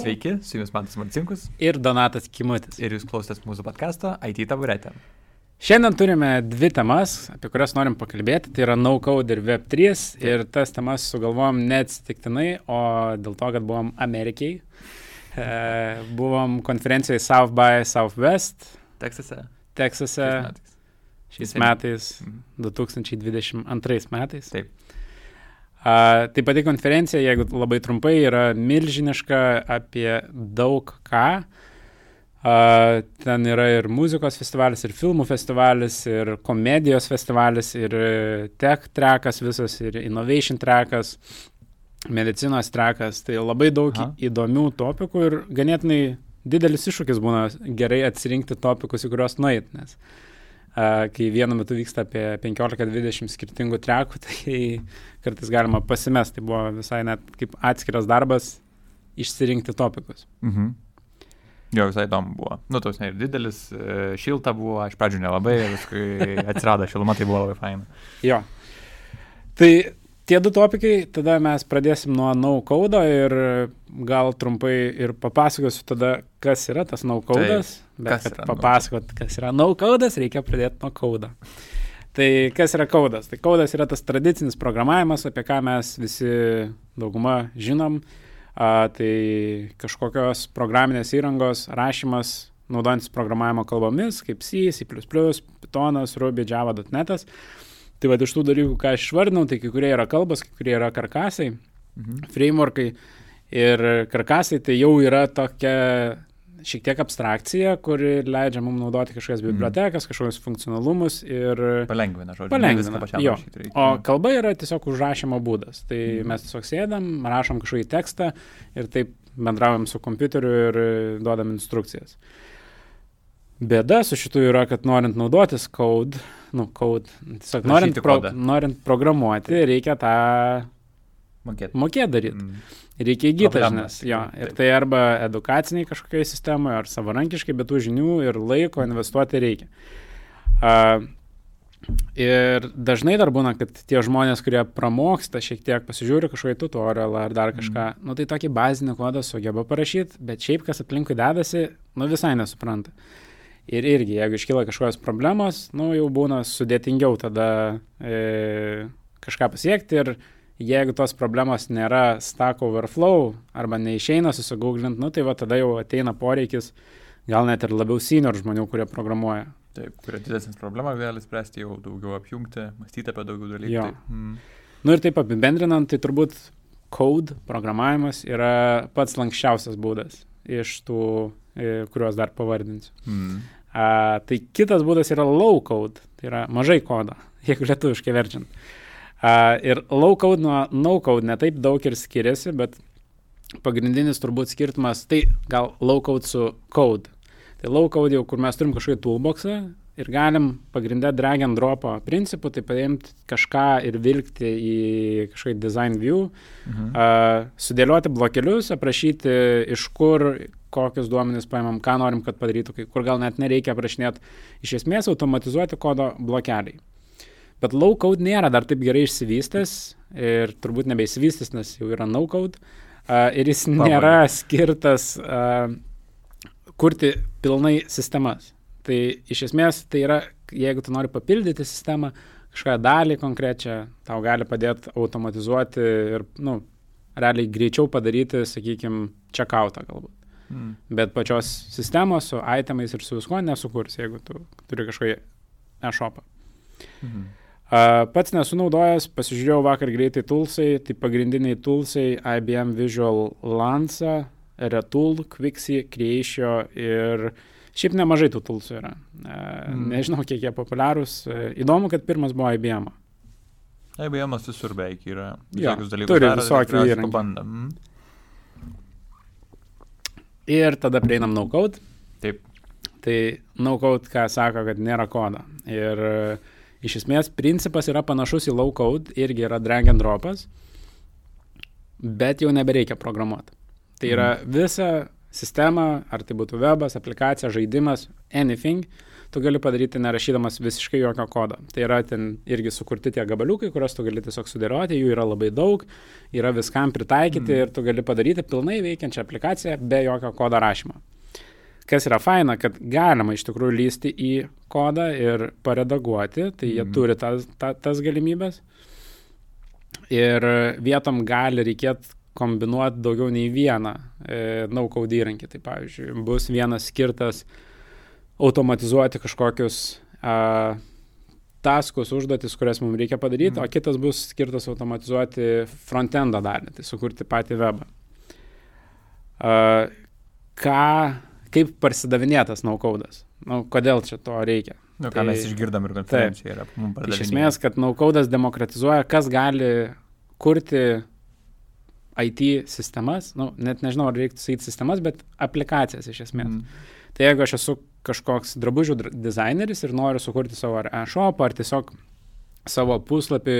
Sveiki, su jumis Mantas Marcinkus ir Donatas Kimutis. ir jūs klausotės mūsų podkasto IT taburetė. Šiandien turime dvi temas, apie kurias norim pakalbėti. Tai yra No-Code ir Web3. Ir tas temas sugalvojom neatsitiktinai, o dėl to, kad buvom Amerikiai. E, buvom konferencijoje South by Southwest, Teksase. Teksase šiais metais. šiais metais, Mhm. 2022 metais. Taip. A, tai pati konferencija, jeigu labai trumpai, yra milžiniška apie daug ką. A, ten yra ir muzikos festivalis, ir filmų festivalis, ir komedijos festivalis, ir tech trekas visas, ir innovation trekas, medicinos trekas. Tai labai daug Aha. įdomių topikų ir ganėtinai didelis iššūkis būna gerai atsirinkti topikus, į kuriuos nueit, nes a, kai vienu metu vyksta apie 15-20 skirtingų trekų, tai kartais galima pasimesti. Tai buvo visai net kaip atskiras darbas išsirinkti topikus. Mhm. Jo, visai įdomu buvo. Nu, tos ne ir didelis, e, šilta buvo, aš pradžių nelabai, paskui atsirado šiluma, tai buvo labai faina. Jo. Tai tie du topikai, tada mes pradėsim nuo no-code ir gal trumpai ir papasakosiu tada, kas yra tas no-code'as. Bet kad papasakot, kas yra no-code'as, reikia pradėti nuo code'o. Tai kas yra code'as? Tai code'as yra tas tradicinis programavimas, apie ką mes visi dauguma žinom. A, tai kažkokios programinės įrangos rašymas naudojantis programavimo kalbomis, kaip C, C++, Pythonas, Ruby, Java, .NET. Tai va iš tų dalykų, ką aš išvardinau, tai kai kurie yra kalbos, kai kurie yra karkasai, Mhm. frameworkai. Ir karkasai tai jau yra tokia šiek tiek abstrakcija, kuri leidžia mums naudoti kažkokias Mhm. bibliotekas, kažkokius funkcionalumus ir Palengvina, žodžiu. Palengvina, jo. O kalba yra tiesiog užrašymo būdas. Tai mm. mes tiesiog sėdam, rašom kažkokį tekstą ir taip bendraujam su kompiuteriu ir duodam instrukcijas. Bėda su šitu yra, kad norint naudotis code, nu, code, tiesiog norint, pro, norint programuoti, reikia tą Mokėt. mokėti daryti. Mm. Reikia įgyti žinias. Jo, ir tai arba edukaciniai kažkokiai sistemoje, ar savarankiškai, bet tų žinių ir laiko investuoti reikia. A, ir dažnai dar būna, kad tie žmonės, kurie pramoksta šiek tiek, pasižiūri kažkokį tutorialą ar dar kažką, mm. nu tai tokį bazinį kodą sugeba parašyti, bet šiaip kas aplinkui dedasi, nu visai nesupranta. Ir irgi, jeigu iškyla kažkokios problemos, nu jau būna sudėtingiau tada e, kažką pasiekti ir jeigu tos problemos nėra Stack Overflow arba neišeina susigūglinti, nu tai va tada jau ateina poreikis gal net ir labiau senior žmonių, kurie programuoja. Taip, kuria didesnis problema gali spręsti jau daugiau apjungti, mąstyti apie daugiau dalykų. Jo. Taip. Mm. Nu ir taip apibendrinant, tai turbūt code programavimas yra pats lankščiausias būdas iš tų, kuriuos dar pavardinsiu. Mm. A, tai kitas būdas yra low code, tai yra mažai kodo, jeigu lietuviškai verčiant. A, ir low code nuo no code netaip daug ir skiriasi, bet pagrindinis turbūt skirtumas, tai gal low code su code. Tai low code jau, kur mes turim kažkokį toolboxą ir galim pagrindę drag and dropo principų, tai paimti kažką ir vilkti į kažkokį design view, Mhm. uh, sudėlioti blokelius, aprašyti iš kur, kokius duomenis paimam, ką norim, kad padarytų, kur gal net nereikia aprašinėti, iš esmės automatizuoti kodo blokeliai. Bet low code nėra dar taip gerai išsivystęs ir turbūt nebeišsivystęs, nes jau yra no code. Uh, ir jis Pabaigai. nėra skirtas uh, kurti pilnai sistemas. Tai iš esmės tai yra, jeigu tu nori papildyti sistemą, kažkokią dalį konkrečią, tau gali padėti automatizuoti ir, nu, realiai greičiau padaryti, sakykime, checkoutą galbūt. Mm. Bet pačios sistemos su itemais ir su viskuo nesukurs, jeigu tu turi kažkokį e-shopą. Uh, pats nesu naudojęs, pasižiūrėjau vakar greitai toolsai, tai pagrindiniai toolsai IBM Visual Lanza, Retool, Quixi, Creatio ir šiaip nemažai tų toolsų yra. Uh, Mm. mm. Nežinau, kiek jie populiarūs. Uh, įdomu, kad pirmas buvo IBM. IBM visur beveik yra. Visokius dalykus turi visokių įrankių. Mm. Ir tada prieinam no code. Taip. Tai no code, ką sako, kad nėra kodo. Ir uh, iš esmės principas yra panašus į low code, irgi yra drag and dropas, bet jau nebereikia programuoti. Tai yra visa sistema, ar tai būtų webas, aplikacija, žaidimas, anything, tu gali padaryti nerašydamas visiškai jokio kodo. Tai yra ten irgi sukurti tie gabaliukai, kuriuos tu gali tiesiog sudėlioti, jų yra labai daug, yra viskam pritaikyti mm. ir tu gali padaryti pilnai veikiančią aplikaciją be jokio kodo rašymo. Kas yra faina, kad galima iš tikrųjų lysti į kodą ir paredaguoti, tai jie mm. turi tas, ta, tas galimybės. Ir vietom gali reikėti kombinuoti daugiau nei vieną e, no-code įrankį. Tai pavyzdžiui, bus vienas skirtas automatizuoti kažkokius a, taskus, užduotis, kurias mums reikia padaryti, mm. o kitas bus skirtas automatizuoti frontendo dalį, tai sukurti patį webą. A, ką, kaip parsidavinėtas no-code'as? Nu, kodėl čia to reikia? Nu, ką tai, mes išgirdom ir konferencijai yra mums pardavinėjimas. Iš esmės, kad no-code'as demokratizuoja, kas gali kurti IT sistemas, nu, net nežinau, ar reiktų sakyti sistemas, bet aplikacijas iš esmės. Mm. Tai jeigu aš esu kažkoks drabužių dizaineris ir noriu sukurti savo ar e-shop, ar tiesiog savo puslapį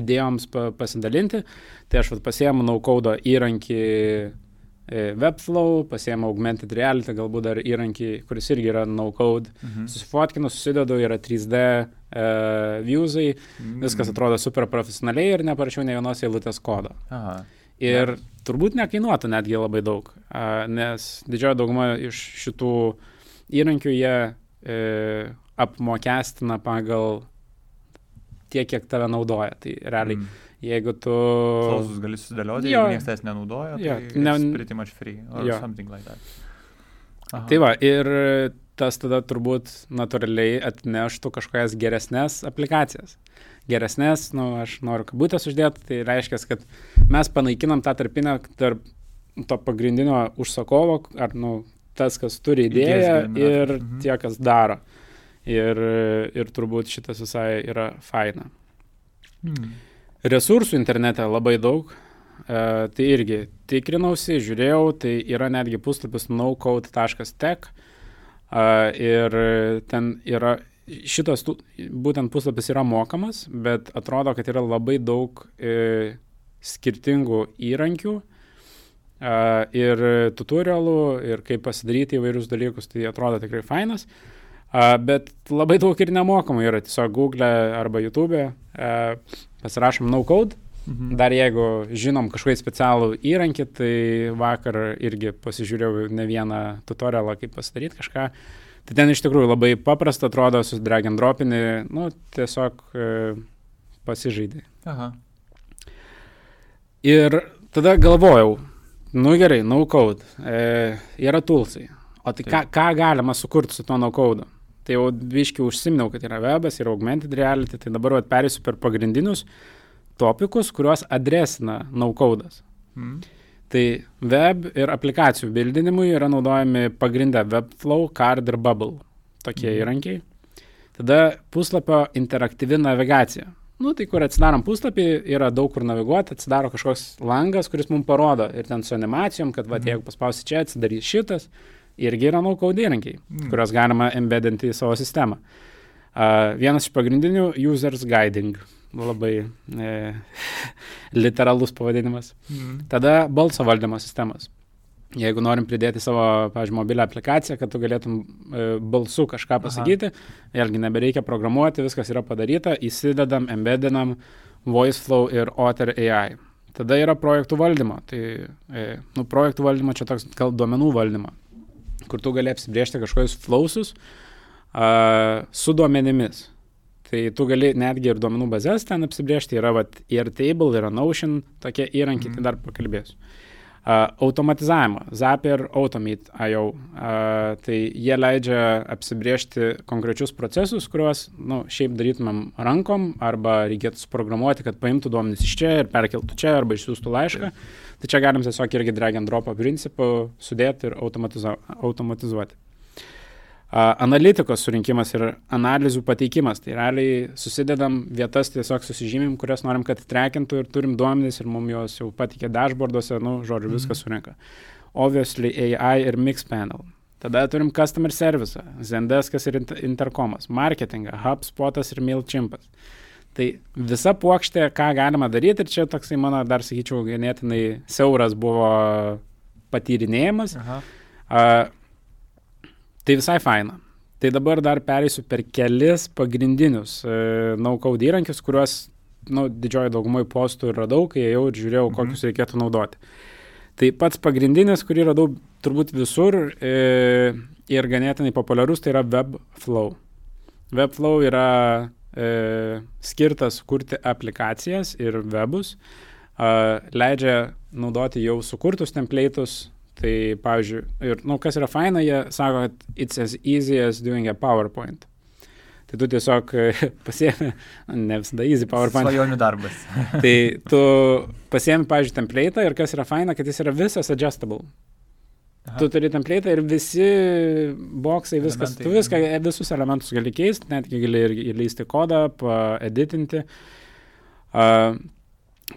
idėjoms pasidalinti, tai aš pasiemu naukodo įrankį e, Webflow, pasiemu Augmented Reality, galbūt dar įrankį, kuris irgi yra no-code, mhm. susifotkinu, susidedu, yra 3D uh, e, viewsai, mhm. viskas atrodo super profesionaliai ir neparašiau ne vienos eilutės kodo. Aha. Ir turbūt nekainuotų netgi labai daug, nes didžioji dauguma iš šitų įrankių jie e, apmokestina pagal tiek, kiek tave naudoja. Tai realiai, mm. jeigu tu... Klausus gali sudėlioti, jeigu niekas tas nenaudoja, tai jo, ne, pretty much free or jo. something like that. Aha. Tai va, ir tas tada turbūt natūraliai atneštų kažkokias geresnės aplikacijas geresnės, nu, aš noriu kabutės uždėti, tai reiškia, kad mes panaikinam tą tarpinę tarp to pagrindinio užsakovo, ar nu, tas, kas turi idėją ir mhm. tie, kas daro. Ir, ir turbūt šitas visai yra faina. Hmm. Resursų internete labai daug. E, tai irgi tikrinausi, žiūrėjau, tai yra netgi puslapis nocode.tech. E, ir ten yra šitas būtent puslapis yra mokamas, bet atrodo, kad yra labai daug e, skirtingų įrankių e, ir tutorialų ir kaip pasidaryti įvairius dalykus, tai atrodo tikrai fainas. E, bet labai daug ir nemokamų yra tiesiog Google arba YouTube, e, pasirašom no code. Mhm. Dar jeigu žinom kažkokį specialų įrankį, tai vakar irgi pasižiūrėjau ne vieną tutorialą, kaip pasidaryti kažką. Uh, Tai ten iš tikrųjų labai paprasta atrodo, su drag and dropinį, nu, tiesiog e, pasižaidai. Aha. Ir tada galvojau, nu gerai, no code, e, yra toolsai. O tai ką, ką galima sukurti su to no code? Tai jau viškiai užsiminiau, kad yra webas ir augmented reality, tai dabar perėsiu per pagrindinius topikus, kuriuos adresina no code'as. Mm. Tai web ir aplikacijų bildinimui yra naudojami pagrindę Webflow, Card ir Bubble. Tokie mhm. įrankiai. Tada puslapio interaktyvi navigacija. Nu, tai kur atsidarom puslapį, yra daug kur naviguoti, atsidaro kažkoks langas, kuris mums parodo ir ten su animacijom, kad, va, mhm. jeigu paspausi čia, atsidarys šitas, irgi yra no-code įrankiai, mm. kuriuos galima embedinti į savo sistemą. Uh, vienas iš pagrindinių - users guiding labai e, literalus pavadinimas. Mhm. Tada balso valdymo sistemos. Jeigu norim pridėti savo, pavyzdžiui, mobilią aplikaciją, kad tu galėtum e, balsu kažką pasakyti, Aha. vėlgi nebereikia programuoti, viskas yra padaryta, įsidedam, embedinam VoiceFlow ir Otter AI. Tada yra projektų valdymo. Tai, e, nu, projektų valdymo čia toks gal duomenų valdymo, kur tu gali apsibriežti kažkokius flausus uh, su duomenimis. Tai tu gali netgi ir duomenų bazės ten apsibriežti, yra vat, Airtable, yra Notion, tokie įrankiai, mm. tai dar pakalbėsiu. Uh, automatizavimo, Zapier Automate.io, uh, tai jie leidžia apsibriežti konkrečius procesus, kuriuos, nu, šiaip darytumėm rankom, arba reikėtų suprogramuoti, kad paimtų duomenys iš čia ir perkeltų čia, arba išsiųstų laišką. Tai čia galim tiesiog irgi drag and drop principu sudėti ir automatizu automatizuoti. Analitikos surinkimas ir analizų pateikimas. Tai realiai susidedam vietas, tiesiog susižymim, kurias norim, kad trekintų ir turim duomenys ir mums juos jau patikė dashboarduose, nu, žodžiu, viską mm. surinka. Obviously AI ir Mix Panel. Tada turim Customer Service, Zendeskas ir Intercomas, marketingą, HubSpotas ir MailChimpas. Tai visa plokštė, ką galima daryti, ir čia toksai mano, dar sakyčiau, ganėtinai siauras buvo patyrinėjimas. Aha. Uh, Tai visai faina. Tai dabar dar pereisiu per kelis pagrindinius e, no-code įrankius, kuriuos nu, didžioji daugumai postų ir radau, kai jau žiūrėjau, mhm. kokius reikėtų naudoti. Tai pats pagrindinis, kurį radau turbūt visur e, ir ganėtinai populiarus, tai yra Webflow. Webflow yra e, skirtas kurti aplikacijas ir webus, e, leidžia naudoti jau sukurtus template'us, Tai, pavyzdžiui, ir, nu, kas yra faina, jie sako, kad it's as easy as doing a PowerPoint. Tai tu tiesiog pasiemi, ne visada easy PowerPoint. Svajonių darbas. tai tu pasiemi, pavyzdžiui, template'ą ir kas yra faina, kad jis yra visas adjustable. Aha. Tu turi template'ą ir visi boksai, viskas, Elementai. tu viską, visus elementus gali keisti, netgi gali ir įleisti kodą, editinti. Uh,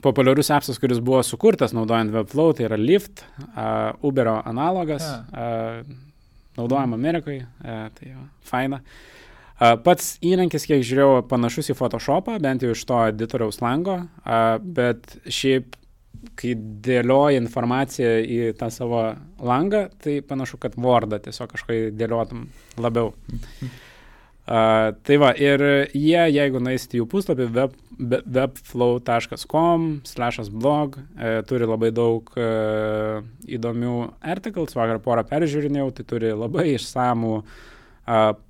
populiarus appsas, kuris buvo sukurtas naudojant Webflow, tai yra Lyft, uh, Uberio analogas, uh, naudojama Amerikoje, uh, tai jo, faina. Uh, pats įrankis, kiek žiūrėjau, panašus į Photoshopą, bent jau iš to editoriaus lango, uh, bet šiaip, kai dėlioji informaciją į tą savo langą, tai panašu, kad Wordą tiesiog kažkaip dėliotum labiau. Uh, tai va, ir jie, jeigu nueisite jų puslapį web, webflow.com slashas blog, e, turi labai daug e, įdomių articles, vakar porą peržiūrinėjau, tai turi labai išsamų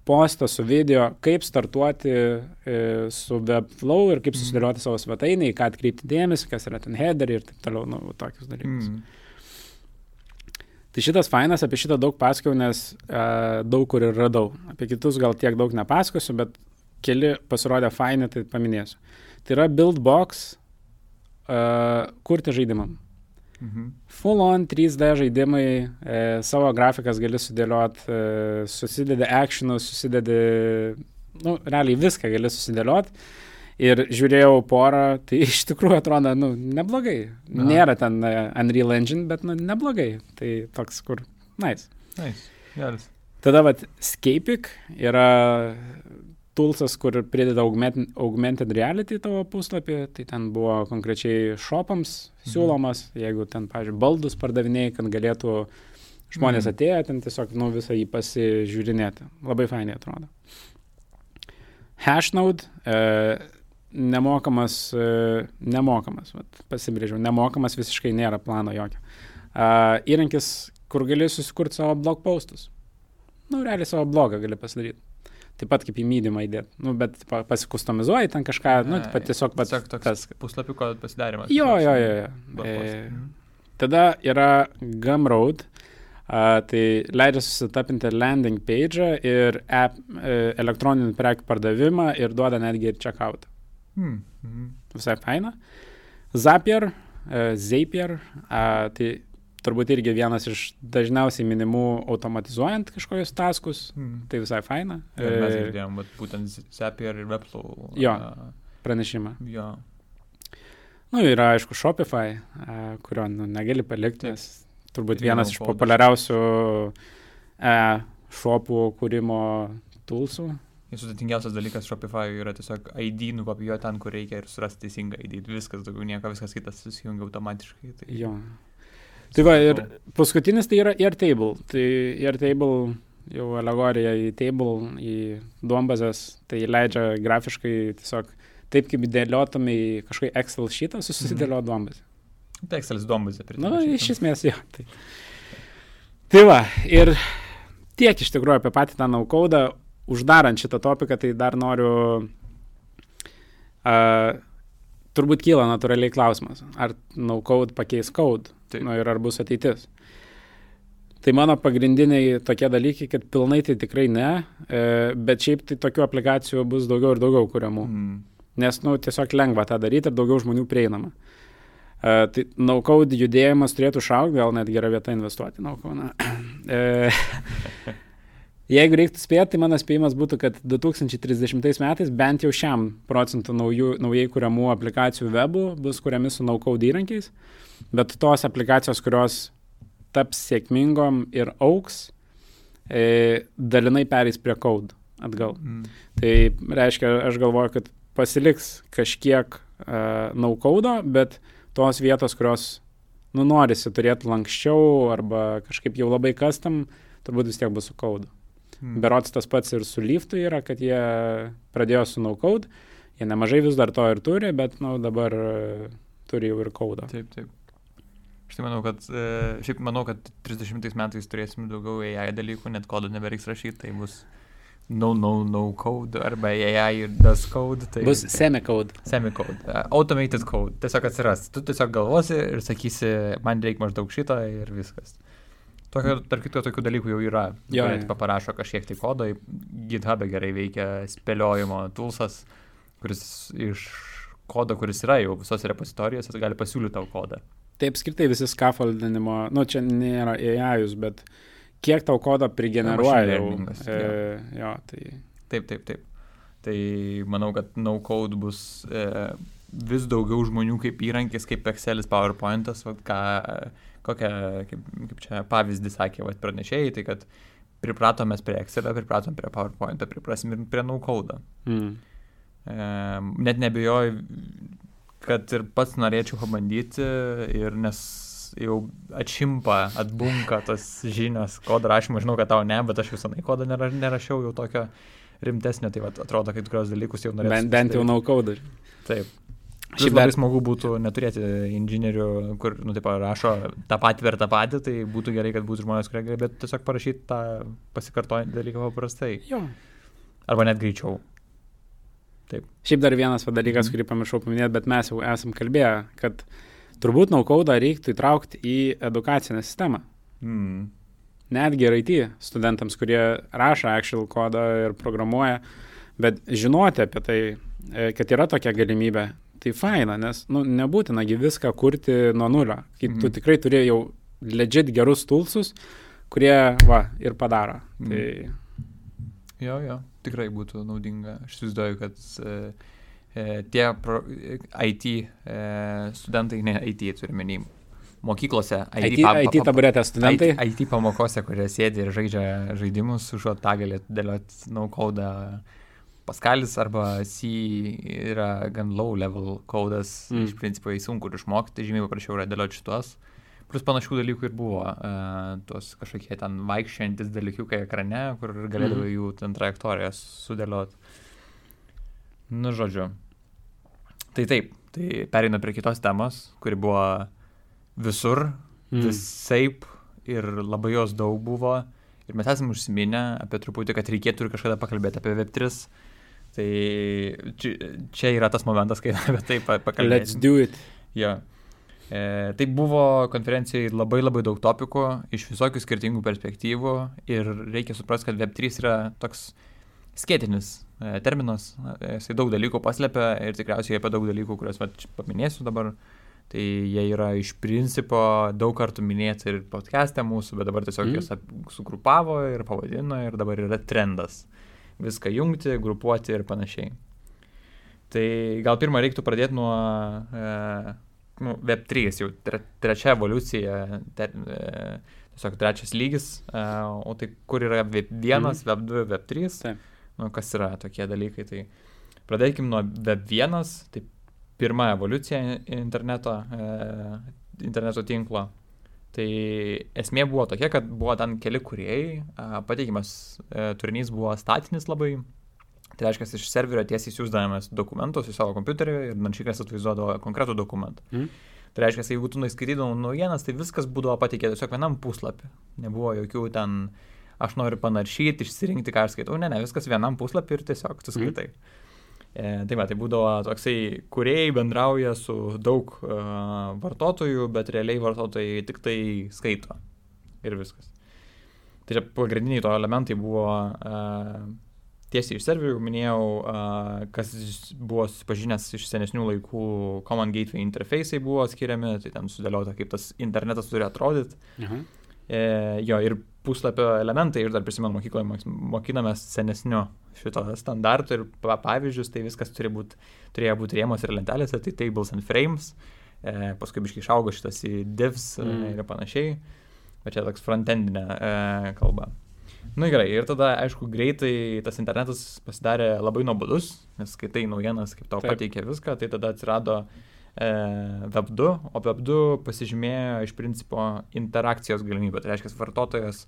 postą su video, kaip startuoti e, su Webflow ir kaip mhm. susidėlioti mm. savo svetainę, į ką atkreipti dėmesį, kas yra ten header ir taip toliau, nu, tokius dalykus. Mm. Tai šitas fainas, apie šitą daug pasakojau, nes uh, daug kur ir radau. Apie kitus gal tiek daug nepasakosiu, bet keli pasirodė faini, tai paminėsiu. Tai yra buildbox uh, kurti žaidimam. Mhm. Full on 3D žaidimai, e, savo grafikas gali sudėlioti, e, susidedi actionus, susidedi, nu, realiai viską gali susidėlioti Ir žiūrėjau porą, tai iš tikrųjų atrodo, nu, neblogai. Aha. Nėra ten uh, Unreal Engine, bet, nu, neblogai. Tai toks, kur, nice. Nice, geras. Tada, vad, Scapic yra toolsas, kur prideda augmented, reality tavo puslapį, tai ten buvo konkrečiai shopams mhm. siūlomas, mhm. jeigu ten, pavyzdžiui, baldus pardavinėjai, kad galėtų žmonės mhm. atėję ten tiesiog, nu, visą jį pasižiūrinėti. Labai fainai atrodo. Hashnode, e, nemokamas, e, nemokamas, pasibrėžiau, nemokamas visiškai nėra plano jokio. Uh, įrankis, kur gali susikurti savo blog postus. Nu, realiai savo blogą gali pasidaryti. Taip pat kaip į mydimą įdėti. Nu, bet pasikustomizuoji ten kažką, nu, taip pat tiesiog pat... Tiesiog toks tas... puslapių kodų pasidarimas. Jo, jo, jo. jo. E, tada yra Gumroad. Uh, tai leidžia susitapinti landing page ir app, e, elektroninį prekių pardavimą ir duoda netgi ir checkout. Hmm. Mhm. Visai faina. Zapier, uh, Zapier, uh, tai turbūt irgi vienas iš dažniausiai minimų automatizuojant kažkokius taskus, hmm. tai visai faina. Ir mes girdėjom, bet būtent Zapier ir Webflow. Jo, pranešimą. Jo. Nu, yra aišku Shopify, uh, kurio nu, negali palikti, nes turbūt vienas iš populiariausių uh, shopų kūrimo toolsų. Sudėtingiausias dalykas Shopify yra tiesiog ID nukopijuoti ten, kur reikia ir surasti teisingą ID. Viskas daugiau nieko, viskas kitas susijungia automatiškai. Tai... Jo. Tai va, ir paskutinis tai yra Airtable. Tai Airtable jau alegorija į table, į duombazės, tai leidžia grafiškai tiesiog taip, kaip dėliotumai kažkokį Excel šitą, susidėlio mhm. duombazę. Tai Excelis duombazė. Na, nu, iš esmės jo. Tai. tai va, ir tiek iš tikrųjų apie patį tą naukaudą, uždarant šitą topiką, tai dar noriu, uh, turbūt kyla natūraliai klausimas, ar no-code pakeis code nu, ir ar bus ateitis. Tai mano pagrindiniai tokie dalykai, kad pilnai tai tikrai ne, e, bet šiaip tai tokių aplikacijų bus daugiau ir daugiau kuriamų. Mm. Nes, nu, tiesiog lengva tą daryti ir daugiau žmonių prieinama. Uh, tai no-code judėjimas turėtų šaukti, gal net gera vieta investuoti no-code. Jeigu reiktų spėti, tai mano spėjimas būtų, kad 2030 metais bent jau šiam procentų naujų, naujai kuriamų aplikacijų webų bus kuriami su no-code įrankiais, bet tos aplikacijos, kurios taps sėkmingom ir auks, e, dalinai perės prie code atgal. Mm. Tai reiškia, aš galvoju, kad pasiliks kažkiek uh, no-code, bet tos vietos, kurios, nu, norisi turėti lankščiau arba kažkaip jau labai kastam, turbūt vis tiek bus su code. Mm. Berots tas pats ir su Lyftu yra, kad jie pradėjo su no-code, jie nemažai vis dar to ir turi, bet nu, dabar e, turi jau ir kodą. Taip, taip. Aš tai manau, kad, e, šiaip manau, kad 30 metais turėsim daugiau AI dalykų, net kodo nebereiks rašyti, tai bus no, no, no code arba AI ir does code. Tai Bus semi-code. Semi-code. Uh, automated code. Tiesiog atsiras. Tu tiesiog galvosi ir sakysi, man reikia maždaug šito ir viskas. Tokio, tarp kitko, tokių dalykų jau yra. Jo, jo. paparašo kažkiek tai kodo, GitHub gerai veikia spėliojimo toolsas, kuris iš kodo, kuris yra jau visose repozitorijose, gali pasiūlyti tau kodą. Taip skirtai visi scaffoldinimo, nu čia nėra AI, bet kiek tau kodą prigeneruoja jau. E, jo, tai Taip, taip, taip. Tai manau, kad no code bus e, vis daugiau žmonių kaip įrankis, kaip Excelis, PowerPointas, vat, ką, kokią, kaip, kaip čia pavyzdį sakė vat, pranešėjai, tai kad pripratom mes prie Excelio, pripratom prie PowerPoint'o, priprasim ir prie code. mm. E, net nebejoju, kad ir pats norėčiau pabandyti ir nes jau atšimpa, atbunka tas žinios, kodą rašymo, žinau, kad tau ne, bet aš visą laiką kodą nera, nerašiau jau tokio rimtesnio, tai vat, atrodo, kad kurios dalykus jau norėčiau. bent, bent jau no-code. Taip. Šiaip dar- smagu būtų neturėti inžinierių, kur, nu, taip, rašo tą patį per tą patį, tai būtų gerai, kad būtų žmonės, kurie galėtų tiesiog parašyti tą pasikartojantį dalyką paprastai. Jo. Arba net greičiau. Šiaip dar vienas dalykas, Mhm. kurį pamiršau paminėti, bet mes jau esam kalbėję, kad turbūt no-code reiktų įtraukti į edukacinę sistemą. Mm. Netgi IT studentams, kurie rašo actual kodą ir programuoja, bet žinoti apie tai, e, kad yra tokia galimybė, tai faina, nes nu, nebūtinagi viską kurti nuo nulio. Kai tu Mhm. tikrai turi jau legit gerus tulsus, kurie, va, ir padaro. Mhm. Tai Jo, jo, tikrai būtų naudinga. Aš įsivaizduoju, kad e, e, tie pro, e, IT e, studentai, ne IT turiu menį, mokyklose IT, IT taburetė studentai. IT, IT pamokose, kurie sėdi ir žaidžia žaidimus, užuot tą galėtų dėlioti no-code Paskalis arba C yra gan low level kodas, Mm. mm. iš principo jį sunku ir išmokti, tai žymiai paprasčiau yra dėlioti šitos. Plus panašių dalykų ir buvo, uh, tuos kažkokie ten vaikščiantis dalykiukai ekrane, kur galėdavai Mhm. jų ten trajektorijas sudėlioti. Nu, žodžiu. Tai taip, tai pereina prie kitos temos, kuri buvo visur, Mm. visaip ir labai jos daug buvo. Ir mes esame užsiminę apie truputį, kad reikėtų ir kažkada pakalbėti apie Web3. Tai čia, yra tas momentas, kai apie tai pa- Let's do it. Jo. E, tai buvo konferencijai labai labai daug topikų iš visokių skirtingų perspektyvų ir reikia suprasti, kad Web3 yra toks skėtinis e, terminas, e, jisai daug dalykų paslėpia ir tikriausiai apie daug dalykų, kuriuos čia paminėsiu dabar, tai jie yra iš principo daug kartų minėti ir podcast'e mūsų, bet dabar tiesiog mm. juos sugrupavo ir pavadino ir dabar yra trendas. Viską jungti, grupuoti ir panašiai. Tai gal pirmą reiktų pradėti nuo e, nu, Web3, jau tre, trečia evoliucija, ter, e, tiesiog trečias lygis, e, o tai kur yra Web1, Mhm. Web2, Web3, Taip. nu, kas yra tokie dalykai. Tai pradėkim nuo Web1, tai pirma evoliucija interneto, e, interneto tinklo. Tai esmė buvo tokia, kad buvo ten keli kuriejai, pateikimas e, turinys buvo statinis labai, tai reiškia, iš serverio tiesiai siūsdamas dokumentus į savo kompiuterį ir naršykas atvaizduodavo konkretų dokumentą. Mhm. Tai reiškia, jeigu tu nuskaitydavai naujienas, tai viskas būdavo pateikė tiesiog vienam puslapį. Nebuvo jokių ten, aš noriu panaršyti, išsirinkti, ką aš skaitau. Ne, ne, viskas vienam puslapį ir tiesiog tu skaitai. Mm. E, tai va, tai būdavo toksai, kuriejai bendrauja su daug uh, vartotojų, bet realiai vartotojai tik tai skaito. Ir viskas. Tai čia pagrindiniai to elementai buvo uh, tiesiai iš serverių, minėjau, uh, kas buvo susipažinęs iš senesnių laikų, Common Gateway interfejsai buvo skiriami, tai ten sudėliota, kaip tas internetas turi atrodyti. Aha. E, jo, ir puslapio elementai, ir dar prisimenu mokykloje mok- mokinamės senesniu šito standartu ir pa- pavyzdžius, tai viskas turi būt, turėjo būti rėmos ir lentelėse, tai tables and frames, e, paskui biškai išaugo šitas į divs Mm. mm. ir panašiai, bet čia toks frontendinė e, kalba. Na nu, gerai, ir tada, aišku, greitai tas internetas pasidarė labai nuobodus, nes skaitai naujienas, kaip tau Taip. pateikė viską, tai tada atsirado e, Web2, o Web2 pasižymėjo iš principo interakcijos galimybę. Tai reiškia, vartotojas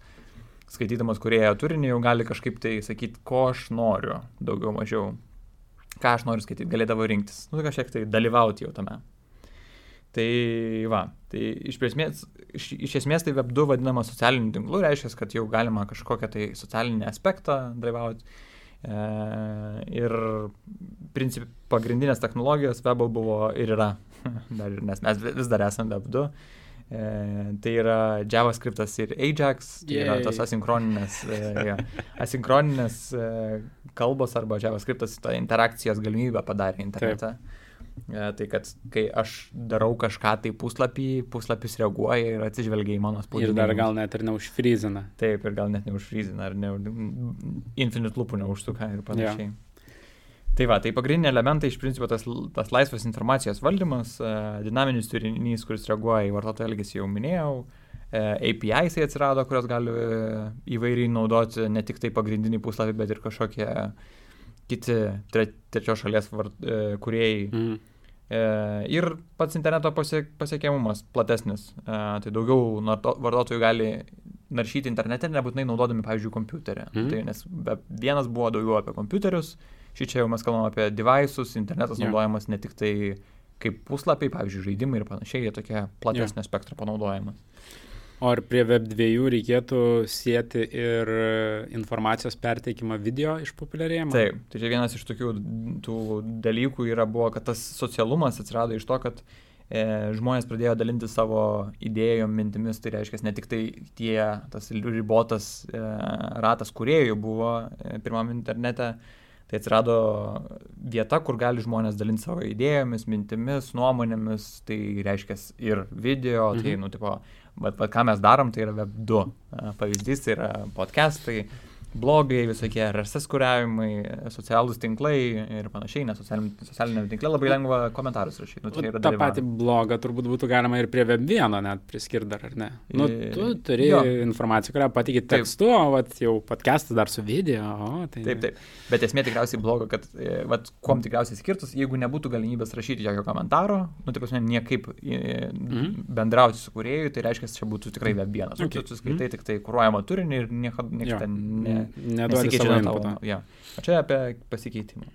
skaitydamas kuriejo turinį jau gali kažkaip tai sakyti, ko aš noriu, daugiau mažiau, ką aš noriu skaityti, galėdavo rinktis, nu kažkiek tai dalyvauti jau tame. Tai va, tai iš esmės, iš, iš esmės tai Web2 vadinama socialiniu tinklu, reiškia, kad jau galima kažkokią tai socialinį aspektą dalyvauti. E, ir princip, pagrindinės technologijos Webo buvo ir yra, dar, nes mes vis dar esame Web2. E, tai yra JavaScriptas ir Ajax, tai yra tos asinchroninės, e, ja, asinchroninės e, kalbos arba JavaScriptas tą interakcijos galimybę padarė internete. Taip. E, tai kad kai aš darau kažką tai puslapį, puslapis reaguoja ir atsižvelgia į mano spaudimą. Ir dar gal net ir neužfryzina. Taip, ir gal net neužfryzina, ar ne, infinite lūpų neužsuka ir panašiai. Ja. Tai va, tai pagrindiniai elementai iš principo tas, tas laisvas informacijos valdymas, e, dinaminis turinys, kuris reaguoja į vartotojų elgesį, jau minėjau, e, API atsirado, kurios gali įvairiai naudoti ne tik tai pagrindinį puslapį, bet ir kažkokie kiti tre, trečios šalies vart, e, kuriejai. Mm. E, ir pats interneto pasiek, pasiekiamumas platesnis. E, tai daugiau vartotojų gali naršyti internete, nebūtinai naudodami, pavyzdžiui, kompiuterį. Mm. Tai, nes vienas buvo daugiau apie kompiuterius, šį čia jau mes kalbame apie devices, internetas yeah. naudojamas ne tik tai kaip puslapiai, pavyzdžiui, žaidimai ir panašiai, jie tokie platesnio yeah. spektro panaudojimas. O ar prie Web2 reikėtų sieti ir informacijos perteikimą video išpopuliarėjimą? Taip, tai čia vienas iš tokių tų dalykų yra buvo, kad tas socialumas atsirado iš to, kad e, žmonės pradėjo dalinti savo idėjom, mintimis, tai reiškia ne tik tai tie, tas ribotas e, ratas kuriejų buvo e, pirmam internete, tai atsirado vieta, kur gali žmonės dalinti savo idėjomis, mintimis, nuomonėmis, tai reiškia ir video, tai, mhm. tai, nu, tipo, Bet, bet ką mes darom, tai yra Web2 pavyzdys, tai yra podcastai, blogai, visokie RSS kuriavimai, socialūs tinklai ir panašiai, nes socialiniame tinkle labai lengva komentarus rašyti. Nu, tai Ta pati blogą turbūt būtų galima ir prie web1 net priskirti dar, ar ne? Nu, tu turi jo. informaciją, kurią patikė tekstu, o vat, jau podcastas dar su video. O, tai... Taip, taip. Bet esmė tikriausiai bloga, kad, e, vat, kuom tikriausiai skirtus, jeigu nebūtų galimybės rašyti jokio komentaro, nu, tai prasme, niekaip mm. bendrauti su kuriejui, tai reiškia, čia būtų tikrai web1. Okay. Tu skaitai mm. tik tai kūruojamą turinį ir nieko, nieko ten ne neduodi savo inputą. Ja. O čia apie pasikeitimą.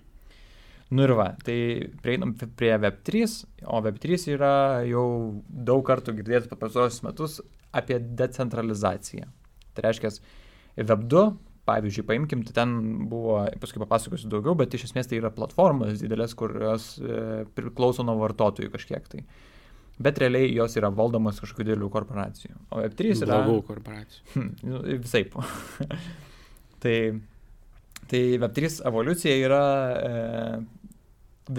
Nu ir va, tai prieinam prie Web3, o Web3 yra jau daug kartų girdėtas per pasosius metus apie decentralizaciją. Tai reiškia, Web2, pavyzdžiui, paimkim, tai ten buvo, paskui papasakosiu daugiau, bet iš esmės tai yra platformos didelės, kurios e, priklauso nuo vartotojų kažkiek tai. Bet realiai jos yra valdomos kažkokių didelių korporacijų. O Web3 yra... Blogų korporacijų. Nu, Visai. Tai, tai Web3 evoliucija yra, e,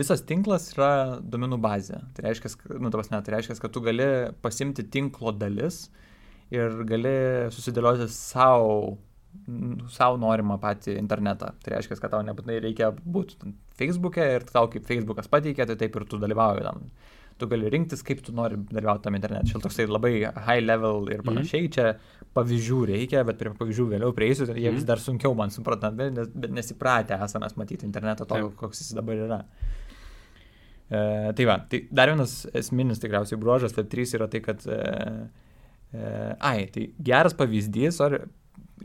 visas tinklas yra domenų bazė. Tai reiškia, nu, tavas, ne, tai reiškia, kad tu gali pasimti tinklo dalis ir gali susidėlioti savo savo norimą patį internetą. Tai reiškia, kad tau nebūtinai reikia būti Facebook'e ir tau kaip Facebook'as pateikia, tai taip ir tu dalyvauji tam tu gali rinktis, kaip tu nori dalyvauti tam internete. Čia toksai labai high level ir mhm. panašiai, mm. čia pavyzdžių reikia, bet prie pavyzdžių vėliau prieisiu, tai jie mm. vis dar sunkiau man suprantami, nes, bet nesipratę esame matyti internetą tokio, koks jis dabar yra. E, tai va, tai dar vienas esminis tikriausiai bruožas Web3 yra tai, kad, e, e, ai, tai geras pavyzdys, ar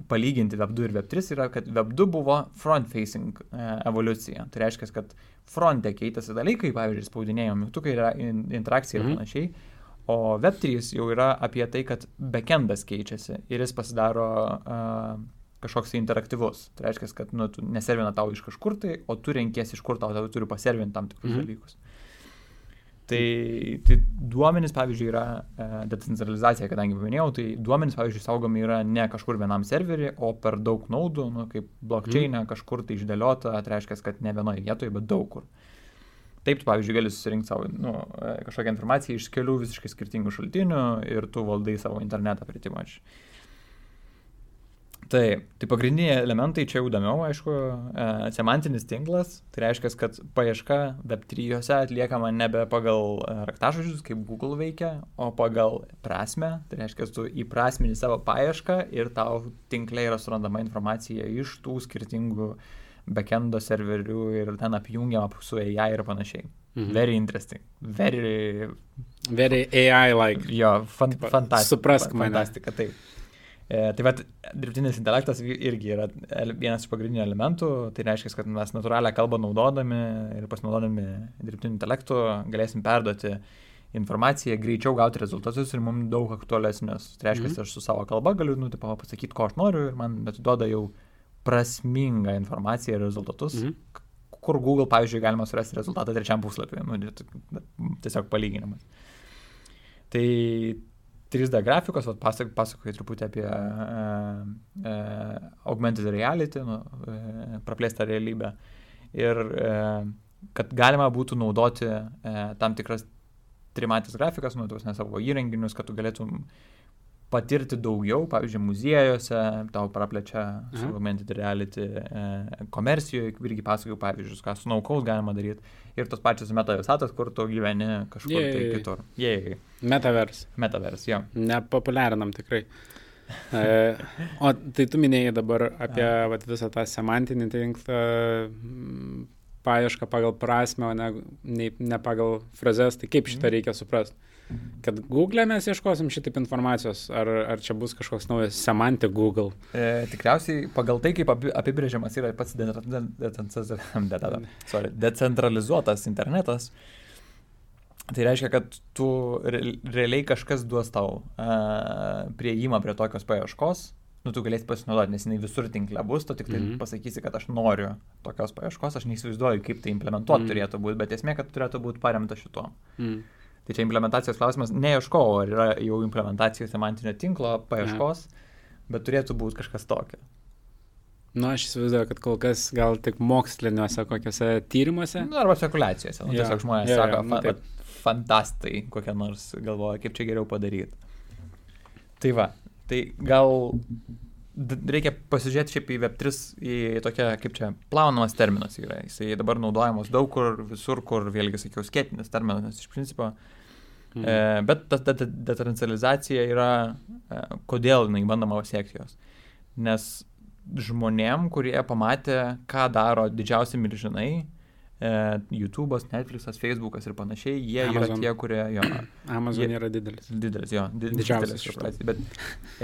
palyginti Web2 ir Web3 yra, kad Web2 buvo front-facing e, evoliucija. Tai reiškia, kad fronte keitėsi dalykai, pavyzdžiui, spaudinėjo mygtukai, yra interakcija ir mm. panašiai. O Web3 jau yra apie tai, kad backendas keičiasi ir jis pasidaro uh, kažkoks interaktyvus. Tai reiškia, kad nu, neservina tau iš kažkur tai, o tu renkiesi iš kur tau, tau turi paservinti tam tikrus mm. dalykus. Tai, tai duomenys, pavyzdžiui, yra e, decentralizacija, kadangi minėjau, tai duomenys, pavyzdžiui, saugomi yra ne kažkur vienam serverį, o per daug naudų, nu, kaip blockchain, mm. kažkur tai išdėliota, tai reiškia, kad ne vienoje vietoje, bet daug kur. Taip, tu, pavyzdžiui, gali susirinkti savo nu, e, kažkokią informaciją iš kelių visiškai skirtingų šaltinių ir tu valdai savo internetą pritimač. Taip, tai pagrindiniai elementai čia jau įdomiau, aišku, e, semantinis tinklas, tai reiškia, kad paieška Web3 atliekama nebe pagal e, raktažodžius, kaip Google veikia, o pagal prasme, tai reiškia, tu įprasmini savo paiešką ir tau tinkle yra surandama informacija iš tų skirtingų backendo serverių ir ten apjungiama su AI ir panašiai. Mhm. Very interesting. Very. Very AI-like. Jo, fan, fantastika. Suprask mane. Fantastika, taip. E, tai vad, dirbtinis intelektas irgi yra vienas iš pagrindinių elementų, tai reiškia, kad mes natūralią kalbą naudodami ir pasinaudodami dirbtiniu intelektu galėsim perduoti informaciją, greičiau gauti rezultatus ir mums daug aktualesnius. Tai reiškia, mm -hmm. aš su savo kalba galiu, nu, tipo, pasakyti, ko aš noriu ir man atiduoda jau prasmingą informaciją ir rezultatus, mm -hmm. kur Google, pavyzdžiui, galima surasti rezultatą trečiam puslapiui. Nu, tiesiog palyginimas. Tai 3D grafikos, pasak, pasakoju truputį apie uh, uh, augmented reality, nu, uh, praplėstą realybę. Ir uh, kad galima būtų naudoti uh, tam tikras trimatės grafikas, nu, tuos ne savo įrenginius, kad tu galėtum patirti daugiau, pavyzdžiui, muziejuose, tau praplečia su augmented reality, e, komercijoje, irgi pasakojau pavyzdžius, ką su naukaus galima daryti, ir tos pačios meta visatos, kur tu gyveni kažkur Jei. tai kitur. Jei. Metavers. Metavers, jo. Nepopuliarinam tikrai. e, o tai tu minėjai dabar apie vat, visą tą semantinį tinklą, paiešką pagal prasme, o ne, ne, ne pagal frazes, tai kaip šitą mhm. reikia suprasti? Kad Google mes ieškosim šitaip informacijos, ar, ar čia bus kažkoks naujas semantik Google? E, tikriausiai pagal tai, kaip apibrėžiamas yra pats decentralizuotas internetas, tai reiškia, kad tu realiai kažkas duos tau uh, prieimą prie tokios paieškos, nu, tu galėsi pasinaudoti, nes jinai visur tinkle bus, tu tik tai mm -hmm. pasakysi, kad aš noriu tokios paieškos, aš neįsivaizduoju, kaip tai implementuoti mm -hmm. turėtų būti, bet esmė, kad turėtų būti paremta šituo. Mm -hmm. Tai čia implementacijos klausimas, neieškau, ar yra jau implementacijos semantinio tinklo paieškos, ja. bet turėtų būti kažkas tokio. Na, nu, aš įsivaizduoju, kad kol kas gal tik moksliniuose kokiuose tyrimuose. Nu, arba spekulacijose. Nu, ja. Tiesiog žmonės ja, sako, ja, nu, fa fantastai kokie nors galvoja, kaip čia geriau padaryti. Tai va, Tai gal reikia pasižiūrėti šiaip į Web3 į tokią, kaip čia, plaunamas terminas yra. Jisai dabar naudojamas daug kur, visur, kur, vėlgi sakiau, skėtinis terminas iš principo. Mhm. E, bet ta, ta, ta decentralizacija yra, e, kodėl jinai bandoma pasiekti jos. Nes žmonėm, kurie pamatė, ką daro didžiausi milžinai, e, YouTube'as, Netflix'as, Facebook'as ir panašiai, jie Amazon. yra tie, kurie jo. Amazon jie, yra didelis. Didelis, jo. Di, Didžiausias didelis bet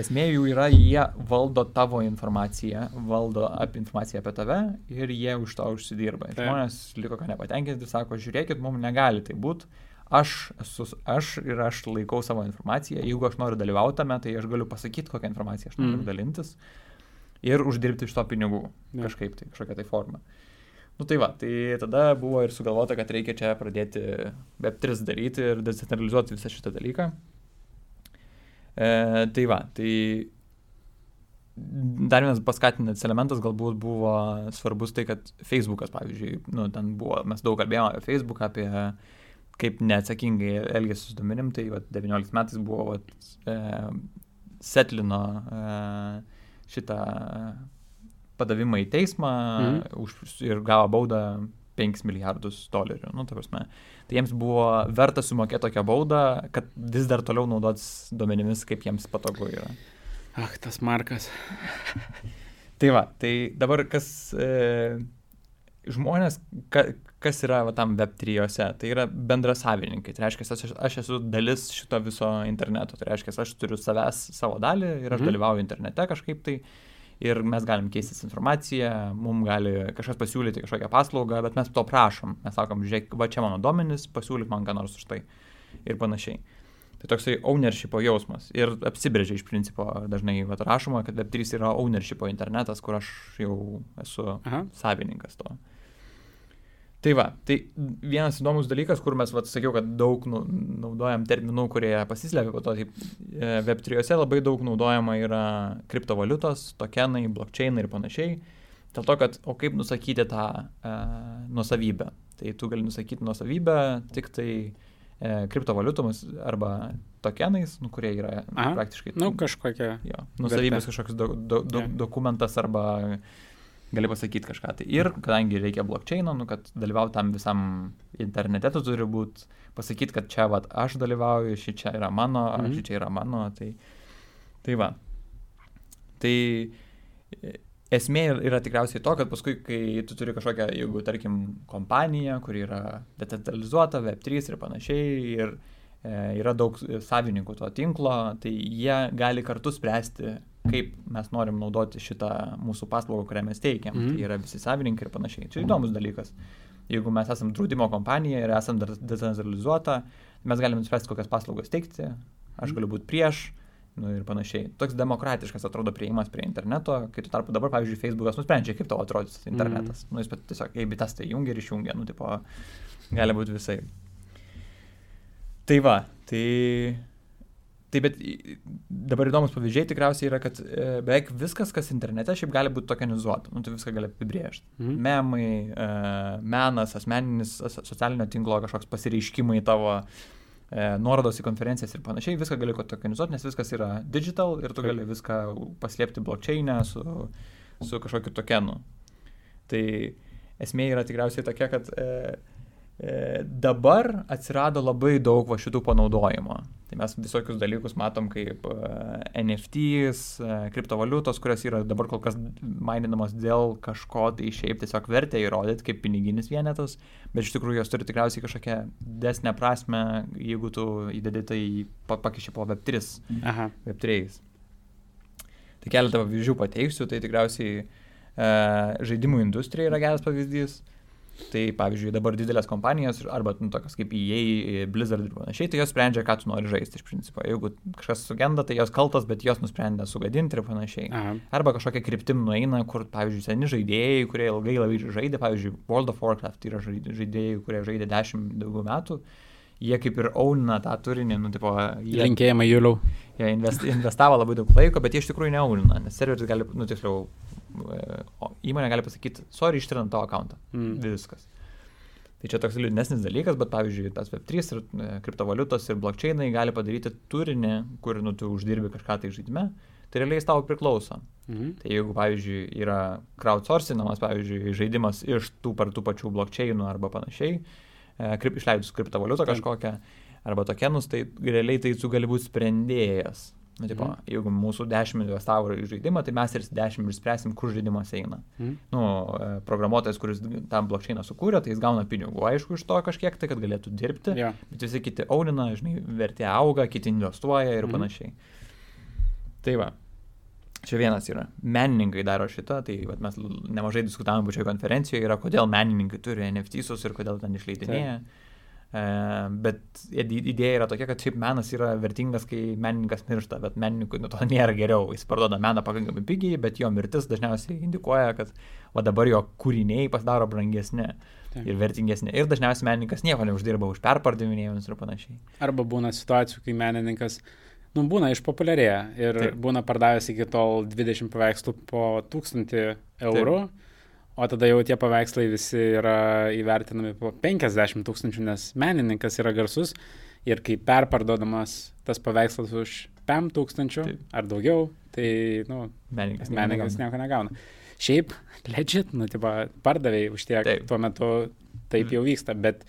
esmė jų yra, jie valdo tavo informaciją, valdo apie informaciją apie tave ir jie už to užsidirba. Tai. Žmonės liko ką nepatenkinti, sako, žiūrėkit, mums negali tai būti. Aš esu aš ir aš laikau savo informaciją. Jeigu aš noriu dalyvauti tame, tai aš galiu pasakyti, kokią informaciją aš noriu mm. dalintis ir uždirbti iš to pinigų. Ja. Kažkaip tai, kažkokią tai formą. Nu tai va, tai tada buvo ir sugalvota, kad reikia čia pradėti Web3 daryti ir decentralizuoti visą šitą dalyką. E, tai va, tai dar vienas paskatinantis elementas galbūt buvo svarbus tai, kad Facebookas, pavyzdžiui, nu, ten buvo, mes daug kalbėjome apie Facebooką, apie kaip neatsakingai elgėsi su duomenim, tai va, 19 metais buvo va, e, setlino e, šitą padavimą į teismą mhm. už, ir gavo baudą 5 milijardus dolerių. Nu, ta prasme. Tai jiems buvo verta sumokėti tokią baudą, kad vis dar toliau naudotis duomenimis, kaip jiems patogu yra. Ach, tas markas. tai va, tai dabar kas e, žmonės, ka, kas yra va, tam web trijose, tai yra bendrasavininkai. Tai reiškia, aš, aš esu dalis šito viso interneto. Tai reiškia, aš turiu savęs savo dalį ir aš mhm. dalyvauju internete kažkaip tai ir mes galim keistis informaciją, mums gali kažkas pasiūlyti kažkokią paslaugą, bet mes to prašom. Mes sakom, žiūrėk, va čia mano duomenys, pasiūlyk man ką nors už tai ir panašiai. Tai toksai ownershipo jausmas. Ir apsibrėžia iš principo dažnai vat, rašoma, kad Web3 yra ownershipo internetas, kur aš jau esu Aha. savininkas to. Tai va, tai vienas įdomus dalykas, kur mes, vat, sakiau, kad daug nu, naudojam terminų, kurie pasislepia po to, tai e, Web3 labai daug naudojama yra kriptovaliutos, tokenai, blockchainai ir panašiai. Dėl to, kad, o kaip nusakyti tą e, nusavybę. Tai tu gali nusakyti nusavybę tik tai e, kriptovaliutomis arba tokenais, nu, kurie yra Aha, praktiškai... Nu, kažkokia. Jo, nusavybės kažkoks do, do, do, yeah. dokumentas arba gali pasakyti kažką. Tai ir kadangi reikia blokčeino, nu, kad dalyvauti tam visam internete, tu turi būti pasakyti, kad čia vat, aš dalyvauju, ši čia yra mano, mhm. Mm ši čia yra mano. Tai, tai va. Tai e, esmė yra tikriausiai to, kad paskui, kai tu turi kažkokią, jeigu tarkim, kompaniją, kuri yra decentralizuota, Web3 ir panašiai, ir e, yra daug savininkų to tinklo, tai jie gali kartu spręsti kaip mes norim naudoti šitą mūsų paslaugą, kurią mes teikiam. Mm. Tai yra visi savininkai ir panašiai. Čia įdomus dalykas. Jeigu mes esame draudimo kompanija ir esame decentralizuota, mes galime nuspręsti, kokias paslaugas teikti, aš galiu būti prieš, nu, ir panašiai. Toks demokratiškas atrodo prieimas prie interneto, kai tu tarpu dabar, pavyzdžiui, Facebookas nusprendžia, kaip tau atrodys internetas. Mm. Nu, jis tiesiog, jei bitas tai jungia ir išjungia, nu, tipo, gali būti visai. Tai va, tai Taip, bet dabar įdomus pavyzdžiai tikriausiai yra, kad e, beveik viskas, kas internete, šiaip gali būti tokenizuota. Nu, tai viską gali apibriežti. Mhm. Memai, e, menas, asmeninis socialinio tinklo kažkoks pasireiškimai tavo, e, nuorodos į konferencijas ir panašiai, viską gali tokenizuoti, nes viskas yra digital ir tu gali viską paslėpti blockchain'e su, su kažkokiu tokenu. Tai esmė yra tikriausiai tokia, kad E, dabar atsirado labai daug va šitų panaudojimo. Tai mes visokius dalykus matom kaip e, NFTs, e, kriptovaliutos, kurios yra dabar kol kas maininamos dėl kažko, tai šiaip tiesiog vertę įrodyti kaip piniginis vienetas, bet iš tikrųjų jos turi tikriausiai kažkokią desnę prasme, jeigu tu įdedi tai pakiši po Web3. Aha. Web3. Tai keletą pavyzdžių pateiksiu, tai tikriausiai e, žaidimų industrija yra geras pavyzdys. Tai pavyzdžiui, dabar didelės kompanijos, arba nu, tokios kaip EA, Blizzard ir panašiai, tai jos sprendžia, ką tu nori žaisti iš principo. Jeigu kažkas sugenda, tai jos kaltas, bet jos nusprendė sugadinti ir panašiai. Aha. Arba kažkokia kryptim nueina, kur, pavyzdžiui, seni žaidėjai, kurie ilgai labai žaidė, pavyzdžiui, World of Warcraft, yra žaidėjai, kurie žaidė dešimt daugiau metų, jie kaip ir auna tą turinį, nu, tipo, jie... Linkėjimai Juliau. Jie invest, investavo labai daug laiko, bet jie iš tikrųjų neauna, nes serveris gali, nu, tiksliau, įmonė gali pasakyti, sorry, ištrinant tavo akantą. Mm. Viskas. Tai čia toks liūdnesnis dalykas, bet pavyzdžiui, tas Web3 ir e, kriptovaliutos ir blokčiainai gali padaryti turinį, kur nu, tu uždirbi kažką tai žaidime, tai realiai jis tau priklauso. Mhm. Tai jeigu, pavyzdžiui, yra crowdsourcinamas, pavyzdžiui, žaidimas iš tų par tų pačių blokčiainų arba panašiai, e, krip, išleidus kriptovaliutą kažkokią, arba tokenus, tai realiai tai tu gali būti sprendėjas Nu, tipo, mm. Jeigu mūsų 10 investavo į žaidimą, tai mes ir 10 išspręsim, kur žaidimas eina. Mm. Nu, e, programuotojas, kuris tam blokčiainą sukūrė, tai jis gauna pinigų, aišku, iš to kažkiek, tai kad galėtų dirbti, yeah. bet visi kiti aunina, žinai, vertė auga, kiti investuoja ir mm. panašiai. Tai va, čia vienas yra. Menininkai daro šitą, tai va, mes nemažai diskutavome pačioje konferencijoje, yra kodėl menininkai turi NFT'sus ir kodėl ten išleidinėja. E, bet idėja yra tokia, kad šiaip menas yra vertingas, kai menininkas miršta, bet menininkui nuo to nėra geriau. Jis parduoda meną pakankamai pigiai, bet jo mirtis dažniausiai indikuoja, kad o dabar jo kūriniai pasidaro brangesni Taip. ir vertingesni. Ir dažniausiai menininkas nieko neuždirba už perpardavinėjimus ir panašiai. Arba būna situacijų, kai menininkas nu, būna išpopuliarėję ir Taip. būna pardavęs iki tol 20 paveikslų po 1000 eurų. Taip O tada jau tie paveikslai visi yra įvertinami po 50 tūkstančių, nes menininkas yra garsus ir kai perparduodamas tas paveikslas už 5 tūkstančių Taip. ar daugiau, tai, nu, menininkas, menininkas nieko negauna. Šiaip, legit, nu, tipo, pardavėjai už tiek taip. tuo metu taip mm. jau vyksta, bet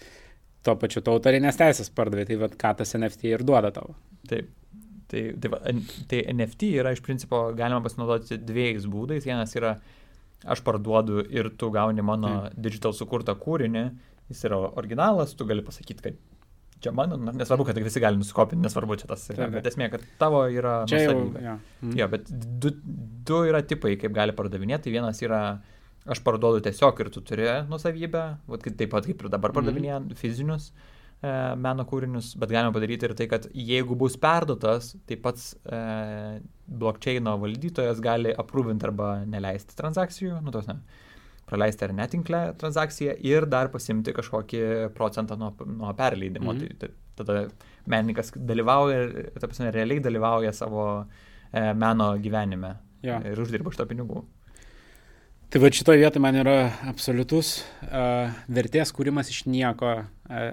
tuo pačiu tu autorinės teisės pardavėjai, tai vad ką tas NFT ir duoda tau. Taip. Tai, tai, va, tai NFT yra iš principo galima pasinaudoti dviejais būdais. Vienas yra aš parduodu ir tu gauni mano mm. digital sukurtą kūrinį, jis yra originalas, tu gali pasakyti, kad čia mano, nesvarbu, kad visi gali nusikopinti, nesvarbu čia tas yra, bet esmė, kad tavo yra... Čia jau, ja. mm. jo, bet du, du yra tipai, kaip gali pardavinėti. Vienas yra, aš parduodu tiesiog ir tu turi nusavybę, taip pat kaip ir dabar pardavinėja mm. fizinius. Uh, meno kūrinius, bet galima padaryti ir tai, kad jeigu bus perduotas, tai pats e, blokčiaino valdytojas gali aprūvinti arba neleisti transakcijų, nu tos ne, praleisti ar netinklę transakciją ir dar pasimti kažkokį procentą nuo, nuo perleidimo. Mm -hmm. tai, tada menininkas dalyvauja, ta prasme, realiai dalyvauja savo e, meno gyvenime ja. ir uždirba iš to pinigų. Tai va šitoje vietoje man yra absoliutus uh, vertės kūrimas iš nieko uh,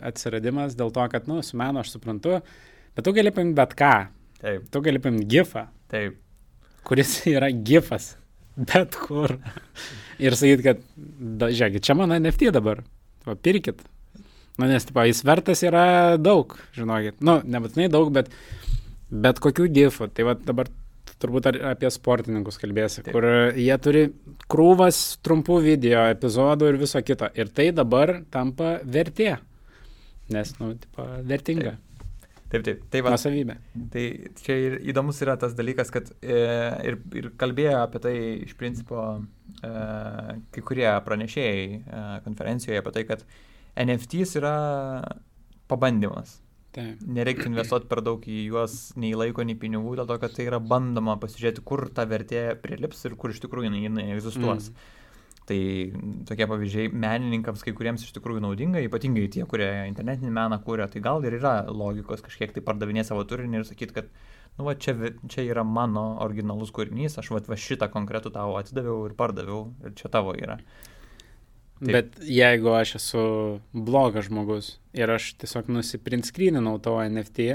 atsiradimas, dėl to, kad, nu, su menu aš suprantu, bet tu gali paimti bet ką. Taip. Tu gali paimti gifą. Taip. Kuris yra gifas. Bet kur. Ir sakyti, kad, da, žiūrėkit, čia mano NFT dabar. O pirkit. Nu, nes, tipo, jis vertas yra daug, žinokit. Nu, nebūtinai daug, bet bet kokių gifų. Tai va dabar turbūt apie sportininkus kalbėsi, Taip. kur jie turi krūvas trumpų video, epizodų ir viso kito. Ir tai dabar tampa vertė. Nes, nu, tipo, vertinga. Taip. Taip, taip. Tai, va, Nusavybė. tai čia ir įdomus yra tas dalykas, kad e, ir, ir kalbėjo apie tai iš principo e, kai kurie pranešėjai e, konferencijoje apie tai, kad NFTs yra pabandymas. Taip. Nereikia investuoti per daug į juos nei laiko, nei pinigų, dėl to, kad tai yra bandoma pasižiūrėti, kur ta vertė prilips ir kur iš tikrųjų jinai, jinai egzistuos. Mm. Tai tokie pavyzdžiai menininkams kai kuriems iš tikrųjų naudinga, ypatingai tie, kurie internetinį meną kūrė, tai gal ir yra logikos kažkiek tai pardavinė savo turinį ir sakyti, kad, nu, va, čia, čia yra mano originalus kūrinys, aš va, va šitą konkretų tavo atidaviau ir pardaviau ir čia tavo yra. Taip. Bet jeigu aš esu blogas žmogus ir aš tiesiog nusiprintskryninau tavo NFT,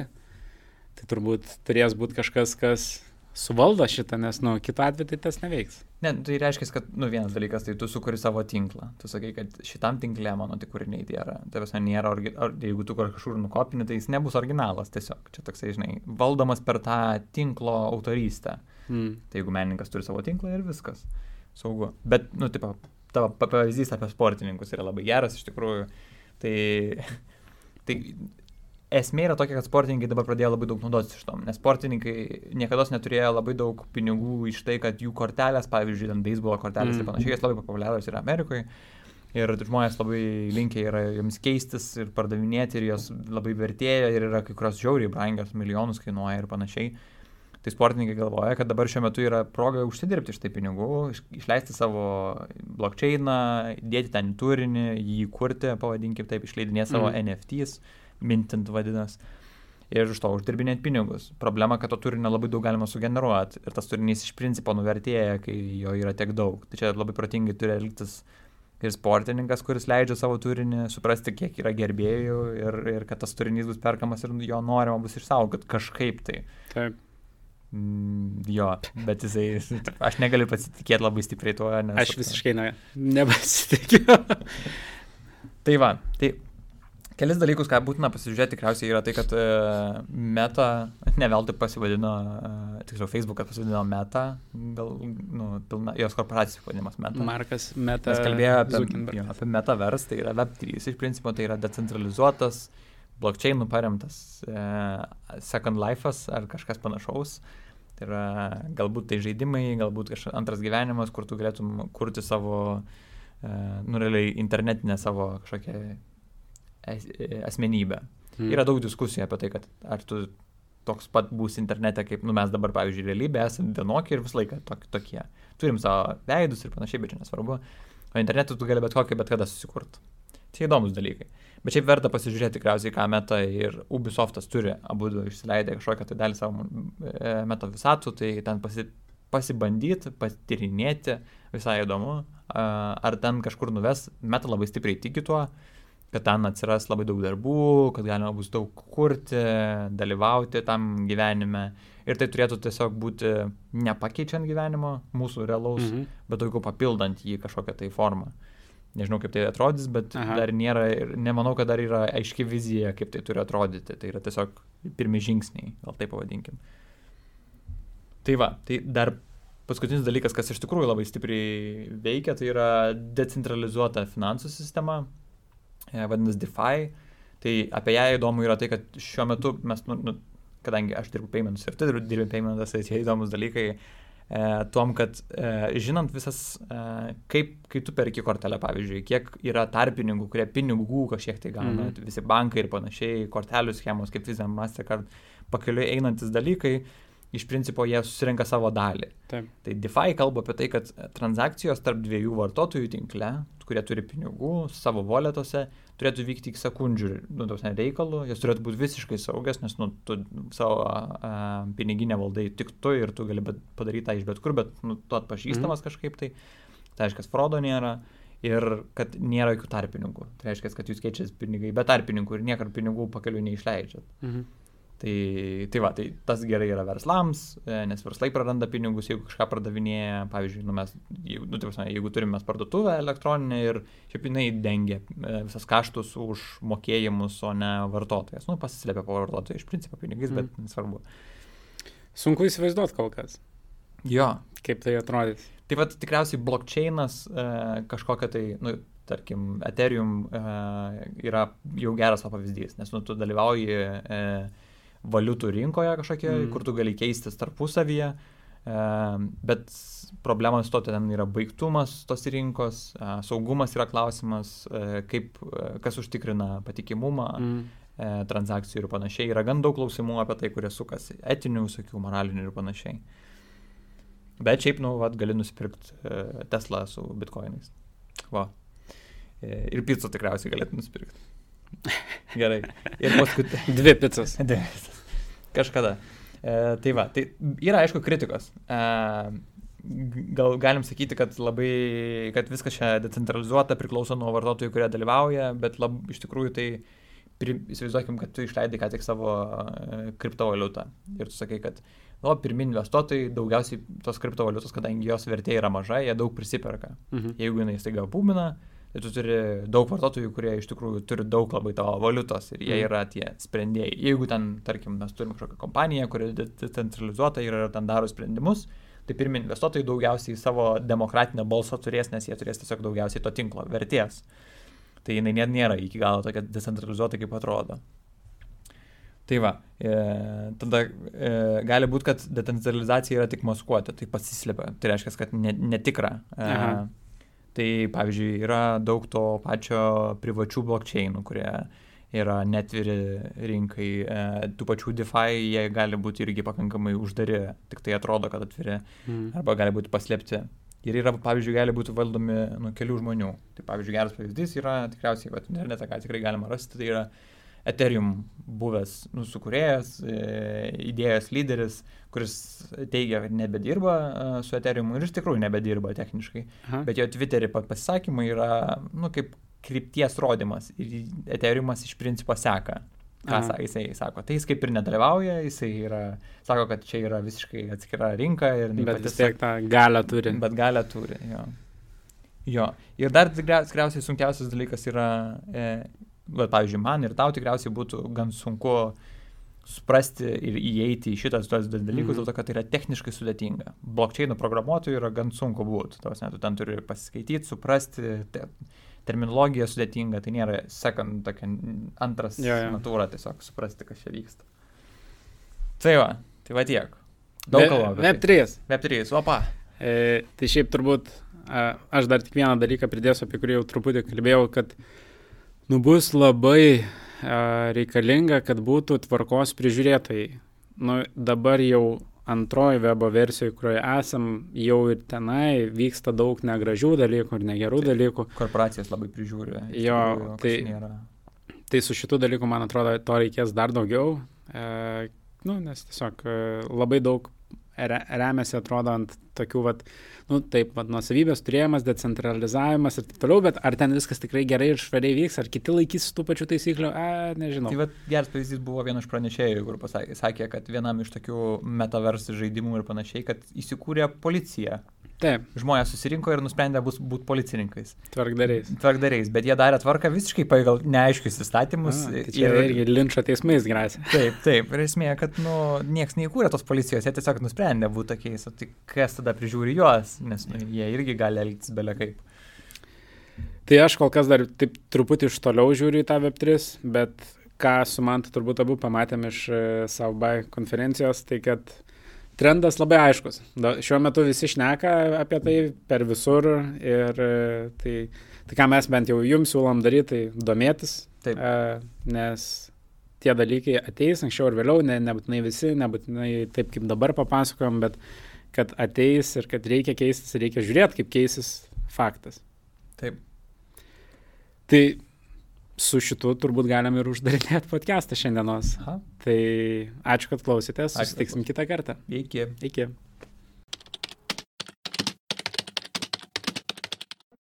tai turbūt turės būti kažkas, kas suvaldo šitą, nes, nu, kitu atveju tai tas neveiks. Ne, tai reiškia, kad, nu, vienas dalykas, tai tu sukuri savo tinklą. Tu sakai, kad šitam tinklė mano tik kūriniai yra. Tai visai nėra, orgi... or, jeigu tu kažkur nukopini, tai jis nebus originalas tiesiog. Čia toksai, žinai, valdomas per tą tinklo autorystę. Mm. Tai jeigu menininkas turi savo tinklą ir viskas. Saugu. Bet, nu, tipo, tavo pa- pavyzdys apie sportininkus yra labai geras iš tikrųjų. Tai, tai esmė yra tokia, kad sportininkai dabar pradėjo labai daug naudotis iš tom, nes sportininkai niekada neturėjo labai daug pinigų iš tai, kad jų kortelės, pavyzdžiui, ten beisbolo kortelės mm. ir panašiai, jos labai populiarios yra Amerikoje. Ir žmonės labai linkia yra joms keistis ir pardavinėti ir jos labai vertėja ir yra kai kurios žiauriai brangios, milijonus kainuoja ir panašiai. Tai sportininkai galvoja, kad dabar šiuo metu yra proga užsidirbti iš tai pinigų, iš- išleisti savo blokčeiną, dėti ten turinį, jį kurti, pavadinkim taip, išleidinėti savo mm. NFTs, mintint vadinasi. Ir iš to uždirbinėti pinigus. Problema, kad to turinio labai daug galima sugeneruoti ir tas turinys iš principo nuvertėja, kai jo yra tiek daug. Tai čia labai protingai turi elgtis ir sportininkas, kuris leidžia savo turinį, suprasti, kiek yra gerbėjų ir, ir kad tas turinys bus perkamas ir jo norima bus išsaugoti kažkaip tai. Taip. Mm, jo, bet jisai, aš negaliu pasitikėti labai stipriai tuo, nes... Aš visiškai ne, nebesitikiu. Tai va, tai kelis dalykus, ką būtina pasižiūrėti, tikriausiai yra tai, kad uh, Meta, ne veltui pasivadino, uh, tiksliau Facebookas pasivadino Meta, gal, nu, pilna, jos korporacijos pavadinimas Meta. Markas Meta. Mes kalbėjome apie, jo, apie metaverse, tai yra Web3, iš principo tai yra decentralizuotas, blockchainų paremtas e, Second Life'as ar kažkas panašaus. Tai yra galbūt tai žaidimai, galbūt kažkoks antras gyvenimas, kur tu galėtum kurti savo, e, nu realiai internetinę savo kažkokią es, e, asmenybę. Mm. Yra daug diskusijų apie tai, kad ar tu toks pat būsi internete, kaip nu, mes dabar, pavyzdžiui, realybė esame vienokie ir visą laiką tok, tokie. Turim savo veidus ir panašiai, bet čia nesvarbu. O internetu tu gali bet kokį, bet kada susikurti. Čia įdomus dalykai. Bet šiaip verta pasižiūrėti tikriausiai, ką Meta ir Ubisoftas turi, abu du išsileidę kažkokią tai dalį savo e, Meta visatų, tai ten pasi, pasibandyti, patyrinėti, visai įdomu. Ar ten kažkur nuves, Meta labai stipriai tiki tuo, kad ten atsiras labai daug darbų, kad galima bus daug kurti, dalyvauti tam gyvenime. Ir tai turėtų tiesiog būti nepakeičiant gyvenimo, mūsų realaus, Mhm. bet daugiau papildant jį kažkokią tai formą. Nežinau, kaip tai atrodys, bet Aha. Dar nėra ir nemanau, kad dar yra aiški vizija, kaip tai turi atrodyti. Tai yra tiesiog pirmi žingsniai, gal taip pavadinkim. Tai va, tai dar paskutinis dalykas, kas iš tikrųjų labai stipriai veikia, tai yra decentralizuota finansų sistema, e, vadinasi DeFi. Tai apie ją įdomu yra tai, kad šiuo metu mes, nu, nu, kadangi aš dirbu paymentus ir tu dirbi paymentus, tai čia įdomus dalykai, e, tuom, kad e, žinant visas, e, kaip, kai tu perki kortelę, pavyzdžiui, kiek yra tarpininkų, kurie pinigų kažkiek tai gauna, Mhm. visi bankai ir panašiai, kortelių schemos, kaip Visa, Mastercard, pakeliui einantis dalykai, iš principo jie susirenka savo dalį. Taip. Tai DeFi kalba apie tai, kad transakcijos tarp dviejų vartotojų tinkle, kurie turi pinigų savo voletose, turėtų vykti iki sekundžių nu, ta prasme, reikalų, jos turėtų būti visiškai saugios, nes nu, tu savo a, piniginę valdai tik tu ir tu gali bet, padaryti tą iš bet kur, bet nu, tu atpažįstamas mhm. kažkaip tai, tai reiškia, frodo nėra. Ir kad nėra jokių tarpininkų. Tai reiškia, kad jūs keičiasi pinigai be tarpininkų ir niekada pinigų pakeliu neišleidžiat. Mhm. Tai, tai va, tai tas gerai yra verslams, e, nes verslai praranda pinigus, jeigu kažką pardavinėja, pavyzdžiui, nu mes, nu, tai prasme, jeigu turime parduotuvę elektroninę ir šiaip jinai dengia e, visas kaštus už mokėjimus, o ne vartotojas. Nu, pasislėpia po vartotojo iš principo pinigais, bet Mm. nesvarbu. Sunku įsivaizduoti kol kas, Jo, kaip tai atrodys. tai va tikriausiai blockchainas e, kažkokia tai, nu, tarkim, Ethereum yra jau geras pavyzdys, nes nu, tu dalyvauji e, valiutų rinkoje kažkokie, Mm. kur tu gali keistis tarpusavyje, e, bet problema su to ten yra baigtumas tos rinkos, e, saugumas yra klausimas, e, kaip, kas užtikrina patikimumą Mm. transakcijų ir panašiai. Yra gan daug klausimų apie tai, kurie sukasi. Etinių, visokių, moralinių ir panašiai. Bet šiaip, nu, vat, gali nusipirkti Tesla su bitkoinais. Va. Ir pizzą tikriausiai galėtum nusipirkti. Gerai. Ir paskui... Dvi pizzas. Kažkada. E, tai va, tai yra aišku kritikos. E, gal galim sakyti, kad labai, kad viskas čia decentralizuota, priklauso nuo vartotojų, kurie dalyvauja, bet lab, iš tikrųjų tai įsivaizduokim, kad tu išleidai ką tik savo e, kriptovaliutą ir tu sakai, kad nu, pirmini investuotojai daugiausiai tos kriptovaliutos, kadangi jos vertė yra maža, jie daug prisiperka. Mhm. Jeigu jinai staiga būmina, tai tu turi daug vartotojų, kurie iš tikrųjų turi daug labai tavo valiutos ir jie Mhm. yra tie sprendėjai. Jeigu ten, tarkim, mes turim kažkokią kompaniją, kuri de- decentralizuota ir ten daro sprendimus, tai pirmi investuotojai daugiausiai savo demokratinę balsą turės, nes jie turės tiesiog daugiausiai to tinklo vertės. Tai jinai net nėra iki galo tokia decentralizuota, kaip atrodo. Tai va, e, tada e, gali būti, kad decentralizacija yra tik maskuoti, tai pasislėpia, tai reiškia, kad ne, netikra. E, Aha. Tai pavyzdžiui, yra daug to pačio privačių blokčiainų, kurie yra netviri rinkai, e, tų pačių DeFi, jie gali būti irgi pakankamai uždari, tik tai atrodo, kad atviri Mhm. arba gali būti paslėpti. Ir yra, pavyzdžiui, gali būti valdomi nuo kelių žmonių. Tai pavyzdžiui, geras pavyzdys yra tikriausiai, kad internete ką tikrai galima rasti, tai yra Ethereum buvęs nusukūrėjas, idėjos lyderis, kuris teigia, kad nebedirba e, su Ethereum ir iš tikrųjų nebedirba techniškai. Aha. Bet jo Twitter'e pa- pasisakymai yra, nu, kaip krypties rodimas. Ir Ethereumas iš principo seka. Ką Aha. sa, jisai sako. Tai jis kaip ir nedalyvauja, jisai yra, sako, kad čia yra visiškai atskira rinka ir Bet vis tiek tą galę turi. Bet galę turi, jo. Jo. Ir dar tikria- tikriausiai sunkiausias dalykas yra, e, bet, pavyzdžiui, man ir tau tikriausiai būtų gan sunku suprasti ir įeiti į šitas tuos dalykus, mm. dėl to, kad tai yra techniškai sudėtinga. Blockchain programuotojui yra gan sunku būti. Tos, ne, tu ten turi pasiskaityti, suprasti, te, terminologija sudėtinga, tai nėra second, tokia antras Jo, jo. natūra tiesiog suprasti, kas čia vyksta. Tai va, tai va tiek. Daug Ve- kalbame. Web3. Web3, opa. E, tai šiaip turbūt a, aš dar tik vieną dalyką pridėsiu, apie kurį jau truputį kalbėjau, kad nu, bus labai a, reikalinga, kad būtų tvarkos prižiūrėtojai. Nu, dabar jau antroji webo versijoje, kurioje esam, jau ir tenai vyksta daug negražių dalykų ir negerų Taip. dalykų. korporacijas labai prižiūri. Jo, tikrųjų, tai- Nėra. Tai su šitų dalykų, man atrodo, to reikės dar daugiau. E, nu, nes tiesiog e, labai daug re, remiasi, atrodo, ant tokių, vat, nu, taip, vat, nuosavybės turėjimas, decentralizavimas ir taip toliau, bet ar ten viskas tikrai gerai ir švariai vyks, ar kiti laikys tų pačių taisyklių, a, nežinau. Tai va, geras pavyzdys buvo vienas iš pranešėjų, kur pasakė, sakė, kad vienam iš tokių metaverse žaidimų ir panašiai, kad įsikūrė policija. Taip, Žmonės susirinko ir nusprendė bus būti policininkais. tvarkdariais. Tvarkdariais, bet jie darė tvarką visiškai pagal neaiškius įstatymus. A, tai čia irgi linčio teismais grėsia. Taip, taip. Ir esmė, kad, nu, nieks neįkūrė tos policijos, jie tiesiog nusprendė būti tokiais. O tai kas tada prižiūri juos, nes nu, jie irgi gali elgtis belia kaip. Tai aš kol kas dar taip truputį iš toliau žiūriu į tą Web3, bet ką su man turbūt abu pamatėm iš e, Saubai konferencijos, tai kad trendas labai aiškus. Da, šiuo metu visi šneka apie tai per visur ir e, tai, tai ką mes bent jau jums siūlom daryti, tai domėtis, Taip. e, nes tie dalykai ateis anksčiau ir vėliau, ne, nebūtinai visi, nebūtinai taip kaip dabar papasakojom, bet kad ateis ir kad reikia keistis, reikia žiūrėti, kaip keisis faktas. Taip. Tai su šitu turbūt galim ir uždarinėti podcastą šiandienos. Aha. Tai ačiū, kad kad susitiksim kitą kartą. Iki. Iki.